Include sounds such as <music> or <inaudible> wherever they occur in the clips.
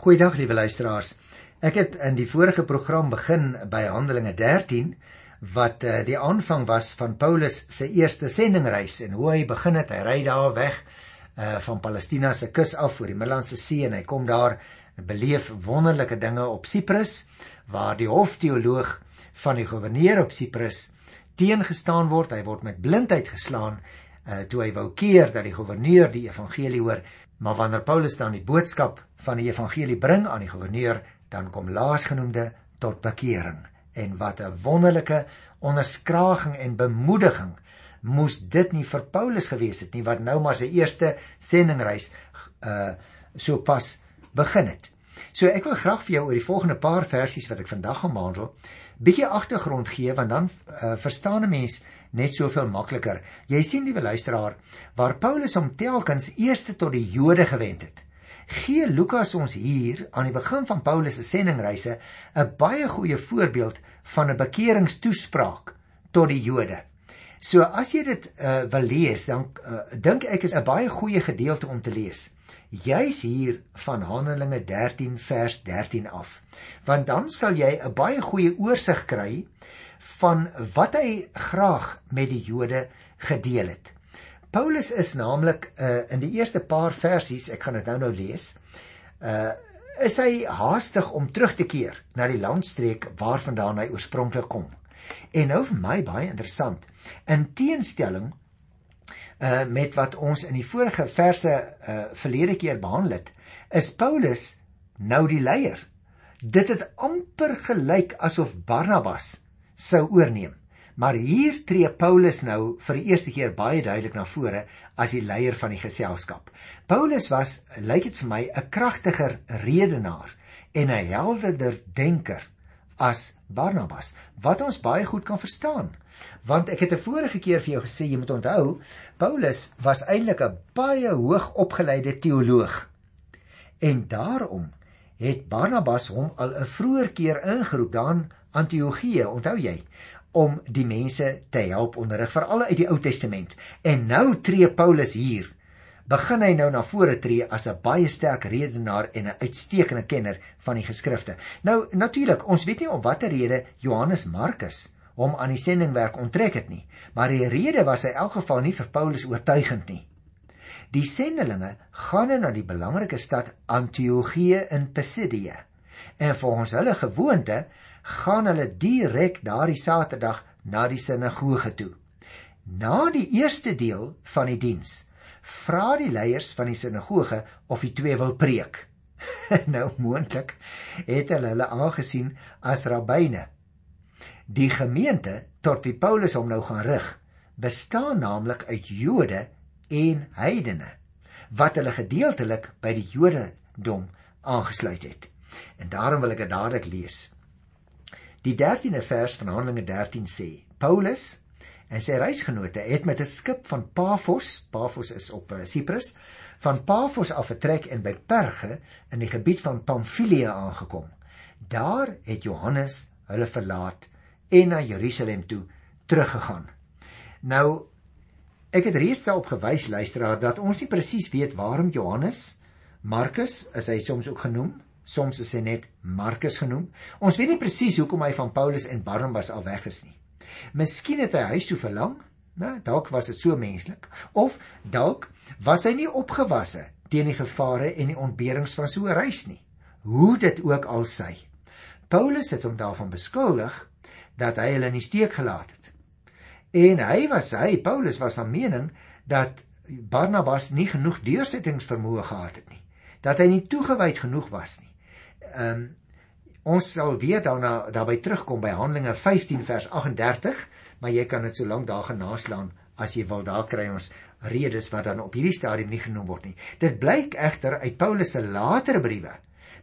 Goeiedag liewe luisteraars. Ek het in die vorige program begin by Handelinge 13 wat uh, die aanvang was van Paulus se eerste sendingreis en hoe hy begin het. Hy ry daar weg uh van Palestina se kus af oor die Middellandse See en hy kom daar beleef wonderlike dinge op Siprus waar die hofteoloog van die goewerneur op Siprus teengestaan word. Hy word met blindheid geslaan uh toe hy wou keer dat die goewerneur die evangelie hoor, maar wanneer Paulus dan die boodskap van die evangelie bring aan die goewerneur, dan kom laasgenoemde tot bekering en wat 'n wonderlike onderskraging en bemoediging moes dit nie vir Paulus gewees het nie wat nou maar sy eerste sendingreis uh so pas begin het. So ek wil graag vir jou oor die volgende paar versies wat ek vandag gaan behandel, bietjie agtergrond gee want dan uh, verstaan 'n mens net soveel makliker. Jy sien liewe luisteraar, waar Paulus hom telkens eerste tot die Jode gewend het gee Lukas ons hier aan die begin van Paulus se sendingreise 'n baie goeie voorbeeld van 'n bekeringstoespraak tot die Jode. So as jy dit uh, wil lees, dan uh, dink ek is 'n baie goeie gedeelte om te lees. Juis hier van Handelinge 13 vers 13 af. Want dan sal jy 'n baie goeie oorsig kry van wat hy graag met die Jode gedeel het. Paulus is naamlik uh, in die eerste paar versies, ek gaan dit nou nou lees, uh is hy haastig om terug te keer na die landstreek waarvandaan hy oorspronklik kom. En nou vir my baie interessant, in teenstelling uh met wat ons in die vorige verse uh verlede keer behandel het, is Paulus nou die leier. Dit het amper gelyk asof Barnabas sou oorneem. Maar hier tree Paulus nou vir die eerste keer baie duidelik na vore as die leier van die geselskap. Paulus was, lyk dit vir my, 'n kragtiger redenaar en 'n helderder denker as Barnabas, wat ons baie goed kan verstaan. Want ek het 'n vorige keer vir jou gesê jy moet onthou, Paulus was eintlik 'n baie hoog opgeleide teoloog. En daarom het Barnabas hom al 'n vroeër keer ingeroep daan Antiochië, onthou jy? om die mense te help onderrig veral uit die Ou Testament. En nou tree Paulus hier. Begin hy nou na vore tree as 'n baie sterk redenaar en 'n uitstekende kenner van die geskrifte. Nou natuurlik, ons weet nie om watter rede Johannes Markus hom aan die sendingwerk onttrek het nie, maar die rede was in elk geval nie vir Paulus oortuigend nie. Die sendelinge gaan na die belangrike stad Antiochië in Pisidië. En volgens hulle gewoonte gaan hulle direk daardie Saterdag na die sinagoge toe. Na die eerste deel van die diens vra die leiers van die sinagoge of die twee wil preek. <laughs> nou moontlik het hulle hulle aangesien as rabbyne. Die gemeente tot wie Paulus hom nou gaan rig, bestaan naamlik uit Jode en heidene wat hulle gedeeltelik by die Jodendom aangesluit het. En daarom wil ek dit dadelik lees. Die 13de vers van Handelinge 13 sê: Paulus en sy reisgenote het met 'n skip van Pafos, Pafos is op Siprus, eh, van Pafos af vertrek en by Perge in die gebied van Pamfilië aangekom. Daar het Johannes hulle verlaat en na Jerusalem toe teruggegaan. Nou ek het reeds daarop gewys luisteraar dat ons nie presies weet waarom Johannes Markus is hy soms ook genoem soms is hy net Markus genoem. Ons weet nie presies hoekom hy van Paulus en Barnabas al weg is nie. Miskien het hy huis toe verlang, né? Dalk was dit so menslik. Of dalk was hy nie opgewasse teen die gevare en die ontberings van so 'n reis nie. Hoe dit ook al sy. Paulus het hom daarvan beskuldig dat hy hulle in die steek gelaat het. En hy was hy, Paulus was van mening dat Barnabas nie genoeg deursettingsvermoë gehad het nie. Dat hy nie toegewyd genoeg was nie ehm um, ons sal weer daarna daarby terugkom by Handelinge 15 vers 38, maar jy kan dit so lank daar genaslaan as jy wil. Daar kry ons redes wat dan op hierdie stadium nie genoem word nie. Dit blyk egter uit Paulus se latere briewe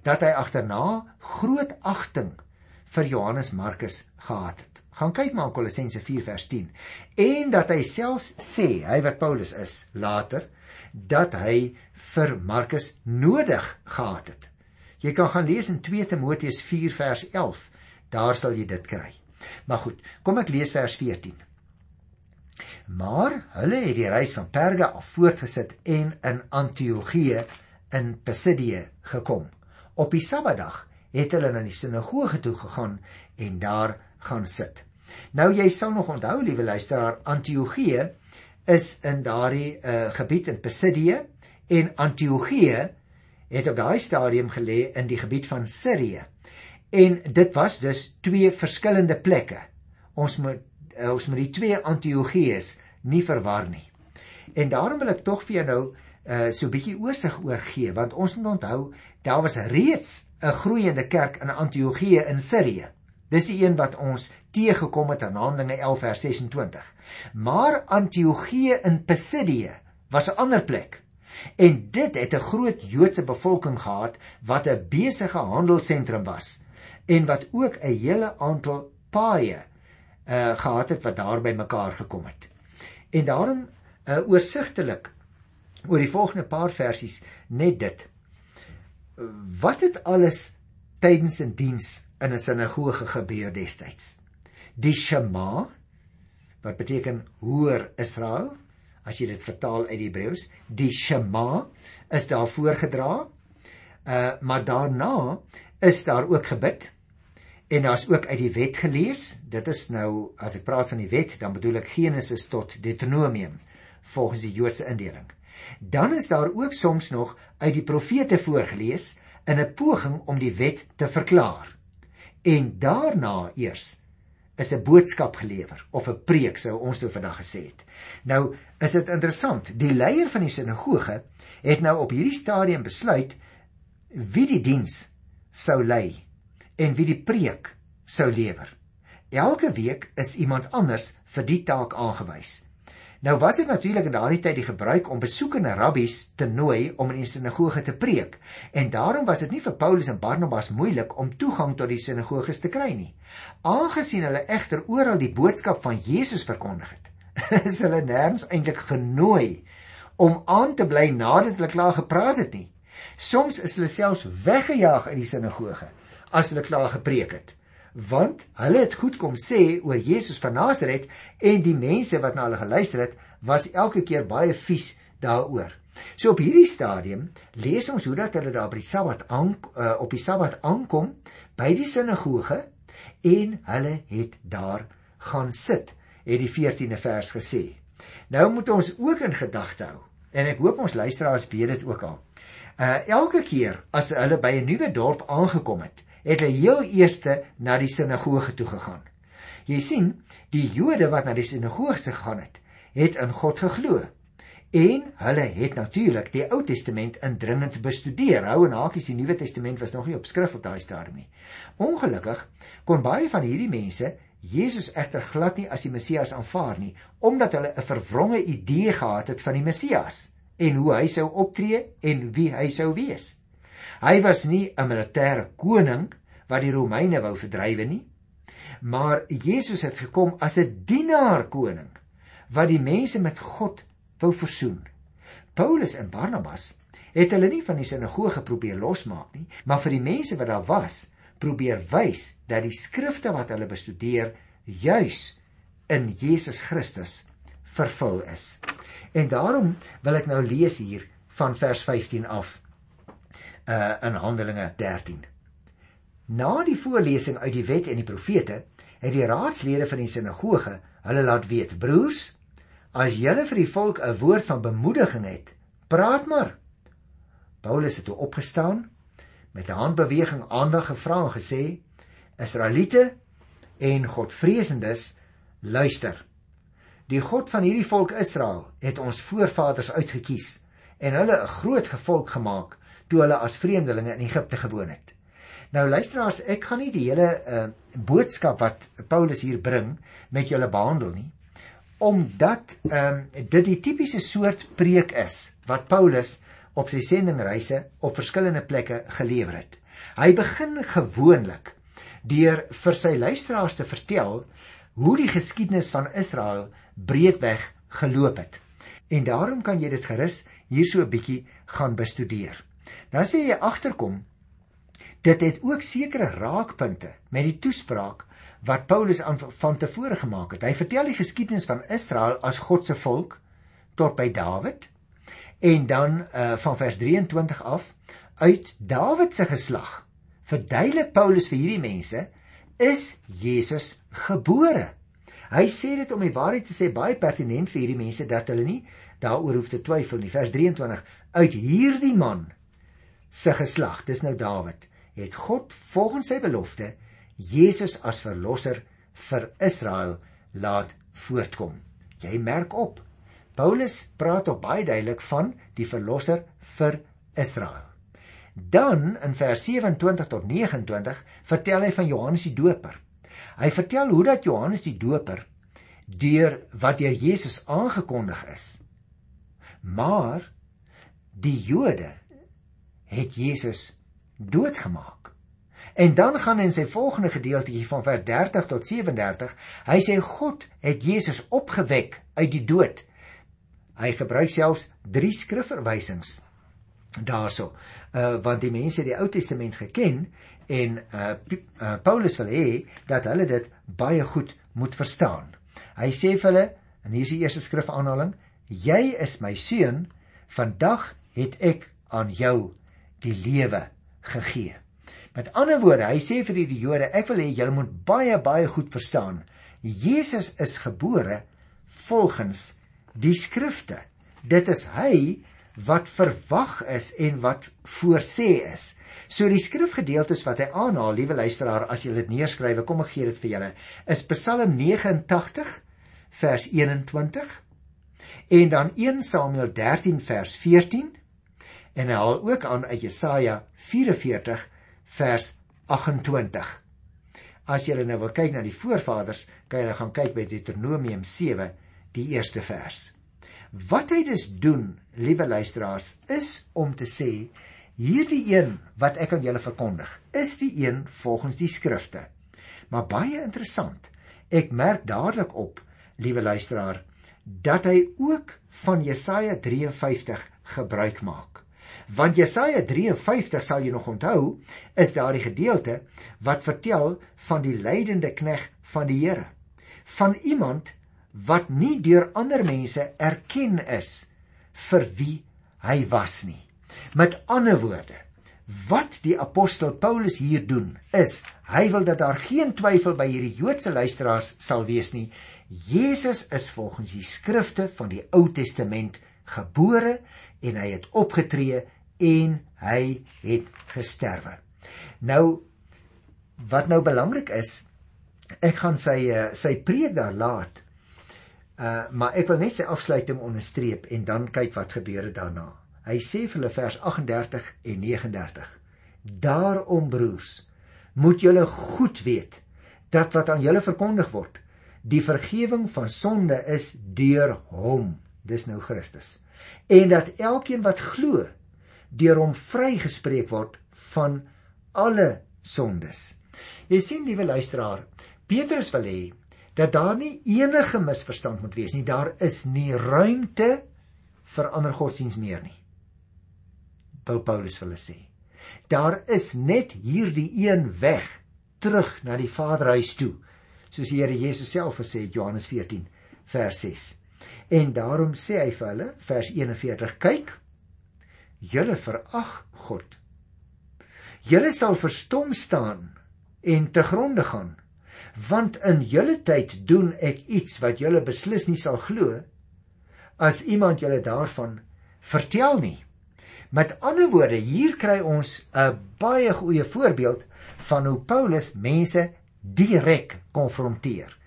dat hy agterna groot agting vir Johannes Markus gehad het. Gaan kyk maar in Kolossense 4 vers 10 en dat hy selfs sê, hy wat Paulus is, later dat hy vir Markus nodig gehad het. Jy kan gaan lees in 2 Timoteus 4 vers 11. Daar sal jy dit kry. Maar goed, kom ek lees vers 14. Maar hulle het die reis van Perga af voortgesit en in Antiochië in Pisidië gekom Op die Sabbatdag het hulle na die sinagoge toe gegaan en daar gaan sit. Nou jy sal nog onthou, liewe luisteraar, Antiochië is in daardie uh, gebied in Pisidië en Antiochië het op daai stadium gelê in die gebied van Sirië. En dit was dus twee verskillende plekke. Ons moet uh, ons moet die twee Antiochië's nie verwar nie. En daarom wil ek tog vir jou nou uh so 'n bietjie oorsig oor gee want ons moet onthou daar was reeds 'n groeiende kerk in Antiochië in Sirië. Dis die een wat ons teëgekom het in Handelinge 11 vers 26. Maar Antiochië in Pisidië was 'n ander plek. En dit het 'n groot Joodse bevolking gehad wat 'n besige handelsentrum was en wat ook 'n hele aantal paaie uh gehad het wat daar by mekaar gekom het. En daarom uh oorsigtelik oor die volgende paar versies net dit. Wat het alles tydens 'n die diens in 'n sinagoge gebeur destyds? Die Shema wat beteken hoor Israel as jy dit vertaal uit die Hebreëus, die Shema is daar voorgedra. Uh maar daarna is daar ook gebid en daar's ook uit die wet gelees. Dit is nou as ek praat van die wet, dan bedoel ek Genesis tot Deuteronomium volgens die Joodse indeling. Dan is daar ook soms nog uit die profete voorgeles in 'n poging om die wet te verklaar. En daarna eers is 'n boodskap gelewer of 'n preek sou ons toe vandag gesê het. Nou is dit interessant, die leier van die sinagoge het nou op hierdie stadium besluit wie die diens sou lei en wie die preek sou lewer. Elke week is iemand anders vir die taak aangewys. Nou was dit natuurlik in daardie tyd die gebruik om besoekende rabbies te nooi om in die sinagoge te preek. En daarom was dit nie vir Paulus en Barnabas moeilik om toegang tot die sinagoges te kry nie. Aangesien hulle egter oral die boodskap van Jesus verkondig het, <laughs> is hulle nêrens eintlik genooi om aan te bly nadat hulle klaar gepraat het nie. Soms is hulle selfs weggejaag uit die sinagoge as hulle klaar gepreek het want hulle het goed kom sê oor Jesus van Nasaret en die mense wat na hulle geluister het was elke keer baie vies daaroor. So op hierdie stadium lees ons hoe dat hulle daar by die Sabbat aan uh, op die Sabbat aankom by die sinagoge en hulle het daar gaan sit, het die 14de vers gesê. Nou moet ons ook in gedagte hou en ek hoop ons luisteraars weet dit ook al. Uh elke keer as hulle by 'n nuwe dorp aangekom het, het hulle heel eerste na die sinagoge toe gegaan. Jy sien, die Jode wat na die sinagoge gegaan het, het in God geglo. En hulle het natuurlik die Ou Testament indringend bestudeer. Hou en hakies die Nuwe Testament was nog nie op skrif op daai stadium nie. Ongelukkig kon baie van hierdie mense Jesus egter glad nie as die Messias aanvaar nie, omdat hulle 'n verwronge idee gehad het van die Messias en hoe hy sou optree en wie hy sou wees. Hy was nie 'n militêre koning wat die Romeine wou verdrywe nie, maar Jesus het gekom as 'n dienaar koning wat die mense met God wou versoen. Paulus en Barnabas het hulle nie van die sinagoge probeer losmaak nie, maar vir die mense wat daar was, probeer wys dat die skrifte wat hulle bestudeer juis in Jesus Christus vervul is. En daarom wil ek nou lees hier van vers 15 af uh in Handelinge 13. Na die voorlesing uit die wet en die profete, het die raadslede van die sinagoge hulle laat weet: "Broers, as julle vir die volk 'n woord van bemoediging het, praat maar." Paulus het opgestaan, met 'n handbeweging aandag gevra en gesê: "Israeliete en Godvreesendes, luister. Die God van hierdie volk Israel het ons voorvaders uitget kies en hulle 'n groot gevolg gemaak toe hulle as vreemdelinge in Egipte gewoon het. Nou luisteraars, ek gaan nie die hele uh, boodskap wat Paulus hier bring met julle behandel nie, omdat um, dit die tipiese soort preek is wat Paulus op sy sendingreise op verskillende plekke gelewer het. Hy begin gewoonlik deur vir sy luisteraars te vertel hoe die geskiedenis van Israel breedweg geloop het. En daarom kan jy dit gerus hier so 'n bietjie gaan bestudeer. Nou as jy agterkom, dit het ook sekere raakpunte met die toespraak wat Paulus aan van tevore gemaak het. Hy vertel die geskiedenis van Israel as God se volk tot by Dawid en dan uh, van vers 23 af uit Dawid se geslag, verduidelik Paulus vir hierdie mense, is Jesus gebore. Hy sê dit om die waarheid te sê baie pertinent vir hierdie mense dat hulle nie daaroor hoef te twyfel nie. Vers 23: Uit hierdie man se geslag, dis nou Dawid, het God volgens sy belofte Jesus as verlosser vir Israel laat voortkom. Jy merk op. Paulus praat op baie duidelik van die verlosser vir Israel. Dan in vers 27 tot 29 vertel hy van Johannes die Doper. Hy vertel hoe dat Johannes die Doper deur wat deur Jesus aangekondig is. Maar die Jode het Jesus doodgemaak. En dan gaan in sy volgende gedeeltjie van vers 30 tot 37, hy sê God het Jesus opgewek uit die dood. Hy gebruik selfs drie skrifverwysings daarso. Uh want die mense het die Ou Testament geken en uh, uh Paulus wil hê dat hulle dit baie goed moet verstaan. Hy sê vir hulle en hier is die eerste skrifaanhaling: Jy is my seun, vandag het ek aan jou die lewe gegee. Met ander woorde, hy sê vir die Jode, ek wil hê julle moet baie baie goed verstaan. Jesus is gebore volgens die skrifte. Dit is hy wat verwag is en wat voorsê is. So die skrifgedeeltes wat hy aanhaal, liewe luisteraar, as jy dit neerskryf, kom ek gee dit vir julle, is Psalm 89 vers 21 en dan 1 Samuel 13 vers 14 en hy haal ook aan uit Jesaja 44 vers 28. As jy nou wil kyk na die voorvaders, kan jy gaan kyk by Deuteronomium 7 die eerste vers. Wat hy dus doen, liewe luisteraars, is om te sê hierdie een wat ek aan julle verkondig, is die een volgens die skrifte. Maar baie interessant. Ek merk dadelik op, liewe luisteraar, dat hy ook van Jesaja 53 gebruik maak. Want Jesaja 53 sal jy nog onthou, is daardie gedeelte wat vertel van die lydende knegg van die Here. Van iemand wat nie deur ander mense erken is vir wie hy was nie. Met ander woorde, wat die apostel Paulus hier doen, is hy wil dat daar geen twyfel by hierdie Joodse luisteraars sal wees nie. Jesus is volgens die skrifte van die Ou Testament gebore en hy het opgetree en hy het gesterwe. Nou wat nou belangrik is, ek gaan sy eh, sy preek daar laat Uh maar ek wil net sy afsluiting onderstreep en dan kyk wat gebeur daarna. Hy sê vir hulle vers 38 en 39. Daarom broers, moet julle goed weet dat wat aan julle verkondig word, die vergifnis van sonde is deur hom, dis nou Christus. En dat elkeen wat glo, deur hom vrygespreek word van alle sondes. Jy sien liewe luisteraar, Petrus wil hê dat daar nie enige misverstand moet wees nie. Daar is nie ruimte vir ander godsdiens meer nie. Wou Paulus vir hulle sê. Daar is net hierdie een weg terug na die Vaderhuis toe, soos die Here Jesus self gesê het Johannes 14 vers 6. En daarom sê hy vir hulle vers 41: Kyk, julle verag God. Julle sal verstom staan en te gronde gaan want in julle tyd doen ek iets wat julle beslis nie sal glo as iemand julle daarvan vertel nie. Met ander woorde, hier kry ons 'n baie goeie voorbeeld van hoe Paulus mense direk konfronteer.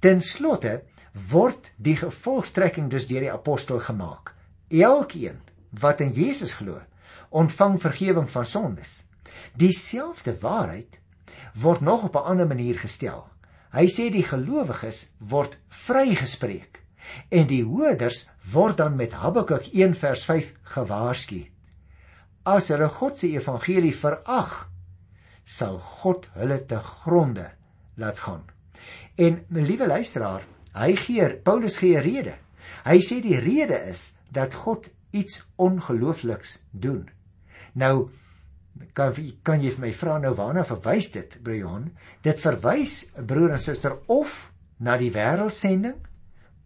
Ten slotte word die gevolgtrekking dus deur die apostel gemaak. Elkeen wat in Jesus glo, ontvang vergifnis van sondes. Dieselfde waarheid word nog op 'n ander manier gestel. Hy sê die gelowiges word vrygespreek en die hoorders word dan met Habakuk 1 vers 5 gewaarsku. As hulle God se evangelie verag, sal God hulle te gronde laat gaan. En my liewe luisteraar, hy gee Paulus gee rede. Hy sê die rede is dat God iets ongeloofliks doen. Nou kan kan jy vir my vra nou waarna verwys dit Brian dit verwys broer en suster of na die wêreldsending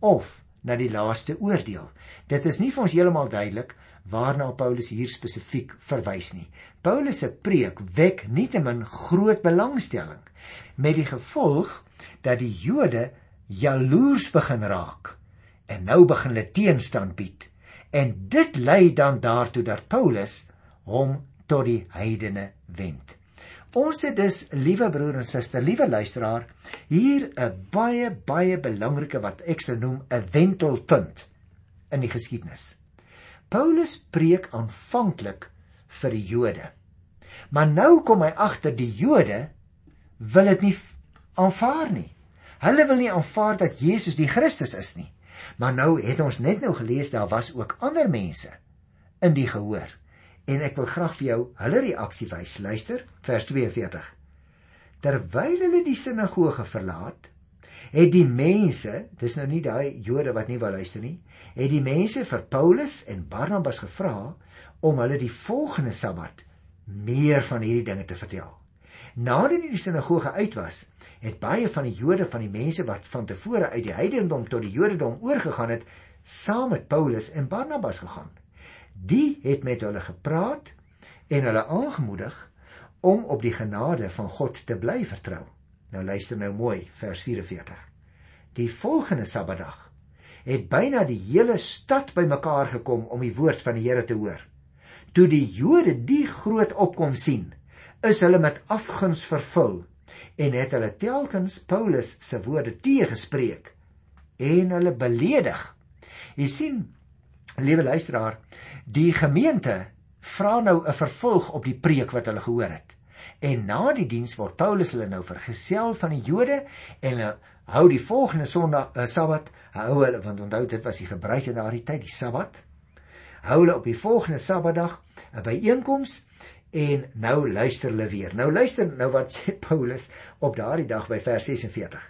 of na die laaste oordeel dit is nie vir ons heeltemal duidelik waarna Paulus hier spesifiek verwys nie. Paulus se preek wek nietemin groot belangstelling met die gevolg dat die Jode jaloers begin raak en nou begin hulle teenstand bied. En dit lei dan daartoe dat Paulus hom tot die heidene wend. Ons het dus, liewe broer en suster, liewe luisteraar, hier 'n baie baie belangrike wat ek sou noem 'n wentelpunt in die geskiedenis. Paulus preek aanvanklik vir die Jode. Maar nou kom hy agter die Jode wil dit nie aanvaar nie. Hulle wil nie aanvaar dat Jesus die Christus is nie. Maar nou het ons net nou gelees daar was ook ander mense in die gehoor. En ek wil graag vir jou hulle reaksie wys. Luister, vers 42. Terwyl hulle die sinagoge verlaat, het die mense, dis nou nie daai Jode wat nie wou luister nie, het die mense vir Paulus en Barnabas gevra om hulle die volgende Sabbat meer van hierdie dinge te vertel. Nadat die sinagoge uit was, het baie van die Jode van die mense wat van tevore uit die heidendom tot die Jodendom oorgegaan het, saam met Paulus en Barnabas gegaan. Die het met hulle gepraat en hulle aangemoedig om op die genade van God te bly vertrou. Nou luister nou mooi, vers 44. Die volgende Sabbatdag het byna die hele stad bymekaar gekom om die woord van die Here te hoor. Toe die Jode die groot opkom sien, is hulle met afguns vervul en het hulle telkens Paulus se woorde teëgespreek en hulle beledig. Jy sien, liewe luisteraar, die gemeente vra nou 'n vervolg op die preek wat hulle gehoor het. En na die diens word Paulus hulle nou vergesel van die Jode en hulle hou die volgende Sondag, uh, Sabbat, hou hulle want onthou dit was die gebruik in daardie tyd, die Sabbat. Hou hulle op die volgende Sabbatdag 'n byeenkoms En nou luister hulle weer. Nou luister nou wat <laughs> sê Paulus op daardie dag by vers 46.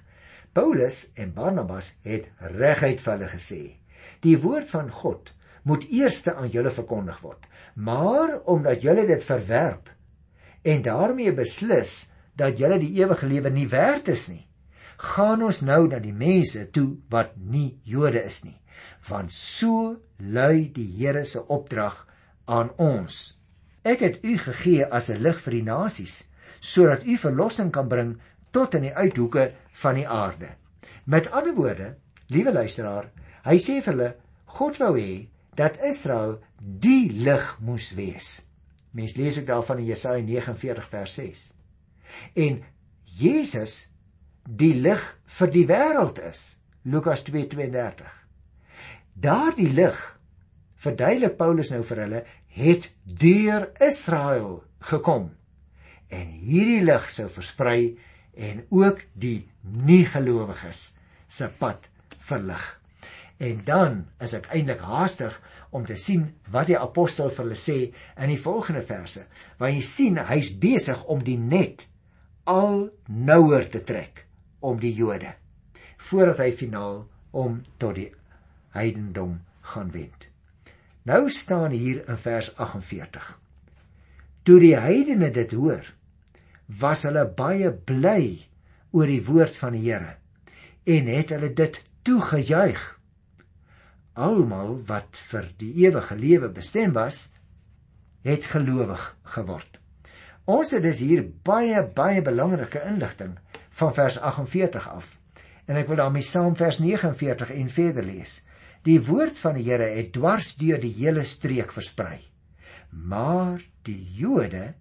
Paulus en Barnabas het reguit vir hulle gesê: Die woord van God moet eers aan julle verkondig word. Maar omdat julle dit verwerp en daarmee beslis dat julle die ewige lewe nie werd is nie, gaan ons nou na die mense toe wat nie Jode is nie. Want so lui die Here se opdrag aan ons Ek het u gegee as 'n lig vir die nasies, sodat u verlossing kan bring tot in die uithoeke van die aarde. Met ander woorde, liewe luisteraar, hy sê vir hulle, God wou hê dat Israel die lig moes wees. Mens lees ook daarvan in Jesaja 49 vers 6. En Jesus die lig vir die wêreld is. Lukas 2:32. Daardie lig verduidelik Paulus nou vir hulle het deur Israel gekom en hierdie lig sou versprei en ook die nie-gelowiges se pad verlig. En dan is ek eintlik haastig om te sien wat die apostel vir hulle sê in die volgende verse. Want jy sien hy's besig om die net al nouer te trek om die Jode voordat hy finaal om tot die heidendom gaan wend. Nou staan hier in vers 48. Toe die heidene dit hoor, was hulle baie bly oor die woord van die Here en het hulle dit toegejuig. Almal wat vir die ewige lewe bestem was, het gelowig geword. Ons het dus hier baie baie belangrike inligting van vers 48 af. En ek wil daarmee saam vers 49 en verder lees. Die woord van die Here het dwars deur die hele streek versprei. Maar die Jode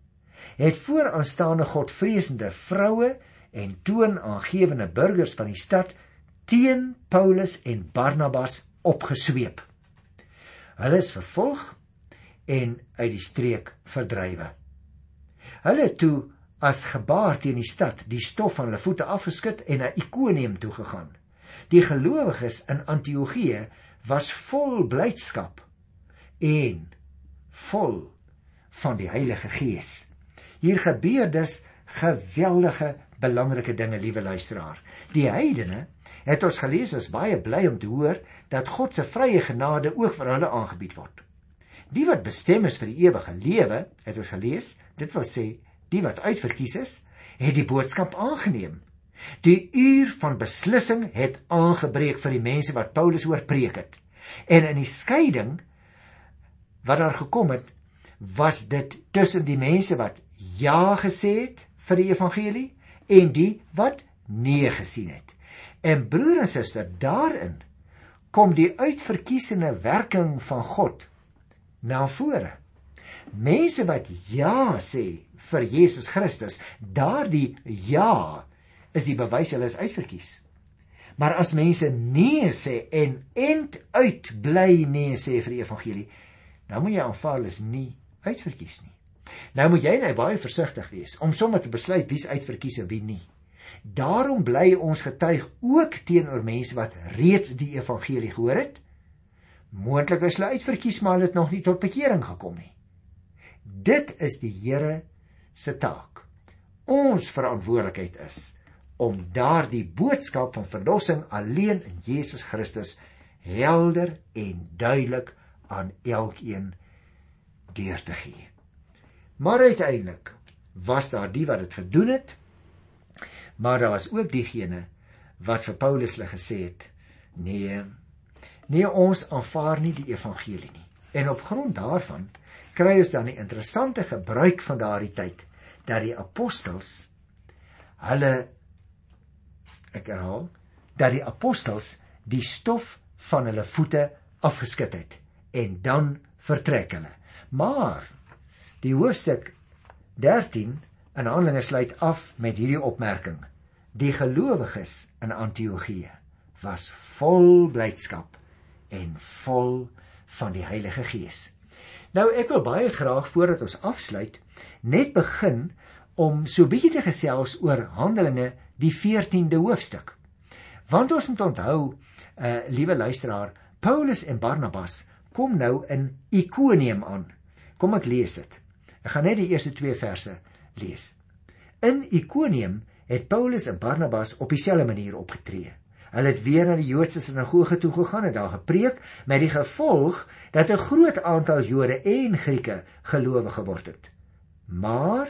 het vooraanstaande Godvreesende vroue en toonaangewende burgers van die stad teen Paulus en Barnabas opgesweep. Hulle is vervolg en uit die streek verdrywe. Hulle toe as gebaar teen die stad die stof van hulle voete afgeskit en na Ikonium toe gegaan. Die gelowiges in Antiochië was vol blydskap en vol van die Heilige Gees. Hier gebeur dus geweldige belangrike dinge, liewe luisteraar. Die heidene het ons gelees is baie bly om te hoor dat God se vrye genade ook vir hulle aangebied word. Die wat bestem is vir die ewige lewe, het ons gelees, dit wil sê die wat uitverkies is, het die boodskap aangeneem Die uur van beslissing het aangebreek vir die mense wat Paulus oor preek het. En in die skeiding wat daar gekom het, was dit tussen die mense wat ja gesê het vir die evangelie en die wat nee gesien het. En broer en suster, daarin kom die uitverkiesende werking van God na vore. Mense wat ja sê vir Jesus Christus, daardie ja is die bewys hulle is uitverkies. Maar as mense nee sê en end uit bly nee sê vir die evangelie, dan moet jy aanvaar hulle is nie uitverkies nie. Nou moet jy net baie versigtig wees om sommer te besluit wie's uitverkies en wie nie. Daarom bly ons getuig ook teenoor mense wat reeds die evangelie gehoor het. Moontlik is hulle uitverkies maar hulle het nog nie tot bekering gekom nie. Dit is die Here se taak. Ons verantwoordelikheid is om daardie boodskap van verlossing alleen in Jesus Christus helder en duidelik aan elkeen deur te gee. Maar uiteindelik was daar die wat dit gedoen het, maar daar was ook diegene wat vir Paulus hulle gesê het: "Nee, nee ons aanvaar nie die evangelie nie." En op grond daarvan kry ons dan 'n interessante gebruik van daardie tyd dat die apostels hulle ek herhaal dat die apostels die stof van hulle voete afgeskit het en dan vertrek hulle. Maar die hoofstuk 13 in Handelinge sluit af met hierdie opmerking: Die gelowiges in Antiochië was vol blydskap en vol van die Heilige Gees. Nou ek wil baie graag voordat ons afsluit net begin om so bietjie te gesels oor Handelinge die 14de hoofstuk. Want ons moet onthou, uh liewe luisteraar, Paulus en Barnabas kom nou in Ikonium aan. Kom ek lees dit. Ek gaan net die eerste 2 verse lees. In Ikonium het Paulus en Barnabas op dieselfde manier opgetree. Hulle het weer na die Joodse sinagoge toe gegaan en daar gepreek met die gevolg dat 'n groot aantal Jode en Grieke gelowig geword het. Maar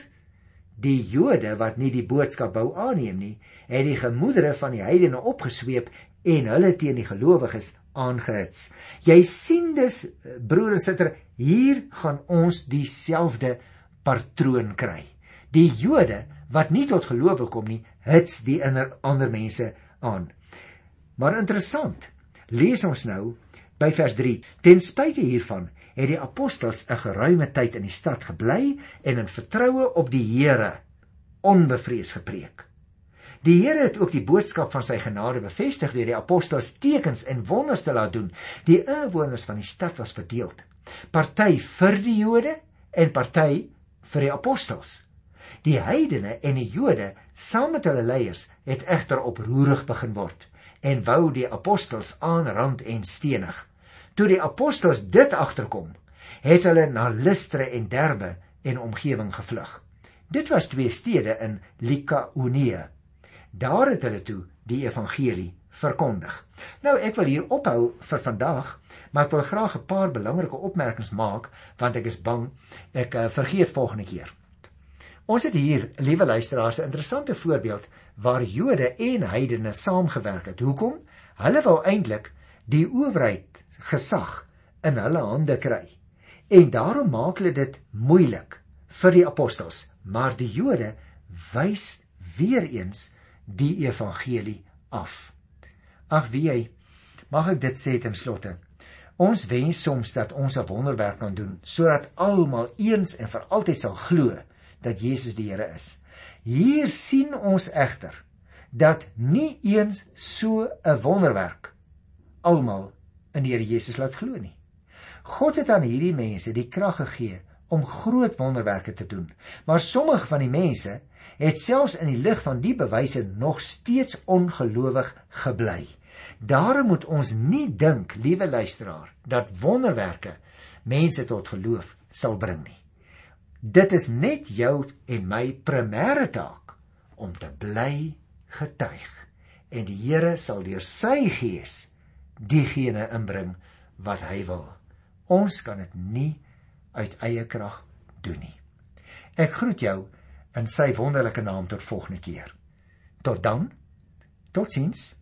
Die Jode wat nie die boodskap wou aanneem nie, het die gemoedere van die heidene opgesweep en hulle teen die gelowiges aangehits. Jy sien dus broer en suster, hier gaan ons dieselfde patroon kry. Die Jode wat nie tot geloof wil kom nie, hits die ander mense aan. Maar interessant, lees ons nou by vers 3. Ten spyte hiervan het die apostels 'n geruime tyd in die stad gebly en in vertroue op die Here onbevrees gepreek. Die Here het ook die boodskap van sy genade bevestig deur die apostels tekens en wonders te laat doen. Die inwoners van die stad was verdeel. Party vir die Jode en party vir die apostels. Die heidene en die Jode saam met hulle leiers het egter oproerig begin word en wou die apostels aanrand en stenig. Toe die apostels dit agterkom, het hulle na Lystra en Derbe en omgewing gevlug. Dit was twee stede in Likaonie. Daar het hulle toe die evangelie verkondig. Nou ek wil hier ophou vir vandag, maar ek wil graag 'n paar belangrike opmerkings maak want ek is bang ek uh, vergeet volgende keer. Ons het hier, liewe luisteraars, 'n interessante voorbeeld waar Jode en heidene saamgewerk het. Hoekom? Hulle wou eintlik die owerheid gesag in hulle hande kry. En daarom maak hulle dit moeilik vir die apostels, maar die Jode wys weer eens die evangelie af. Ag wie jy, mag ek dit sê ten slotte. Ons wens soms dat ons 'n wonderwerk kan doen sodat almal eens en vir altyd sal glo dat Jesus die Here is. Hier sien ons egter dat nie eens so 'n wonderwerk almal in die Here Jesus laat glo nie. God het aan hierdie mense die krag gegee om groot wonderwerke te doen, maar sommige van die mense het selfs in die lig van die bewyse nog steeds ongelowig gebly. Daarom moet ons nie dink, liewe luisteraar, dat wonderwerke mense tot geloof sal bring nie. Dit is net jou en my primêre taak om te bly getuig en die Here sal deur sy gees diegene inbring wat hy wil. Ons kan dit nie uit eie krag doen nie. Ek groet jou in sy wonderlike naam tot volgende keer. Tot dan. Totsiens.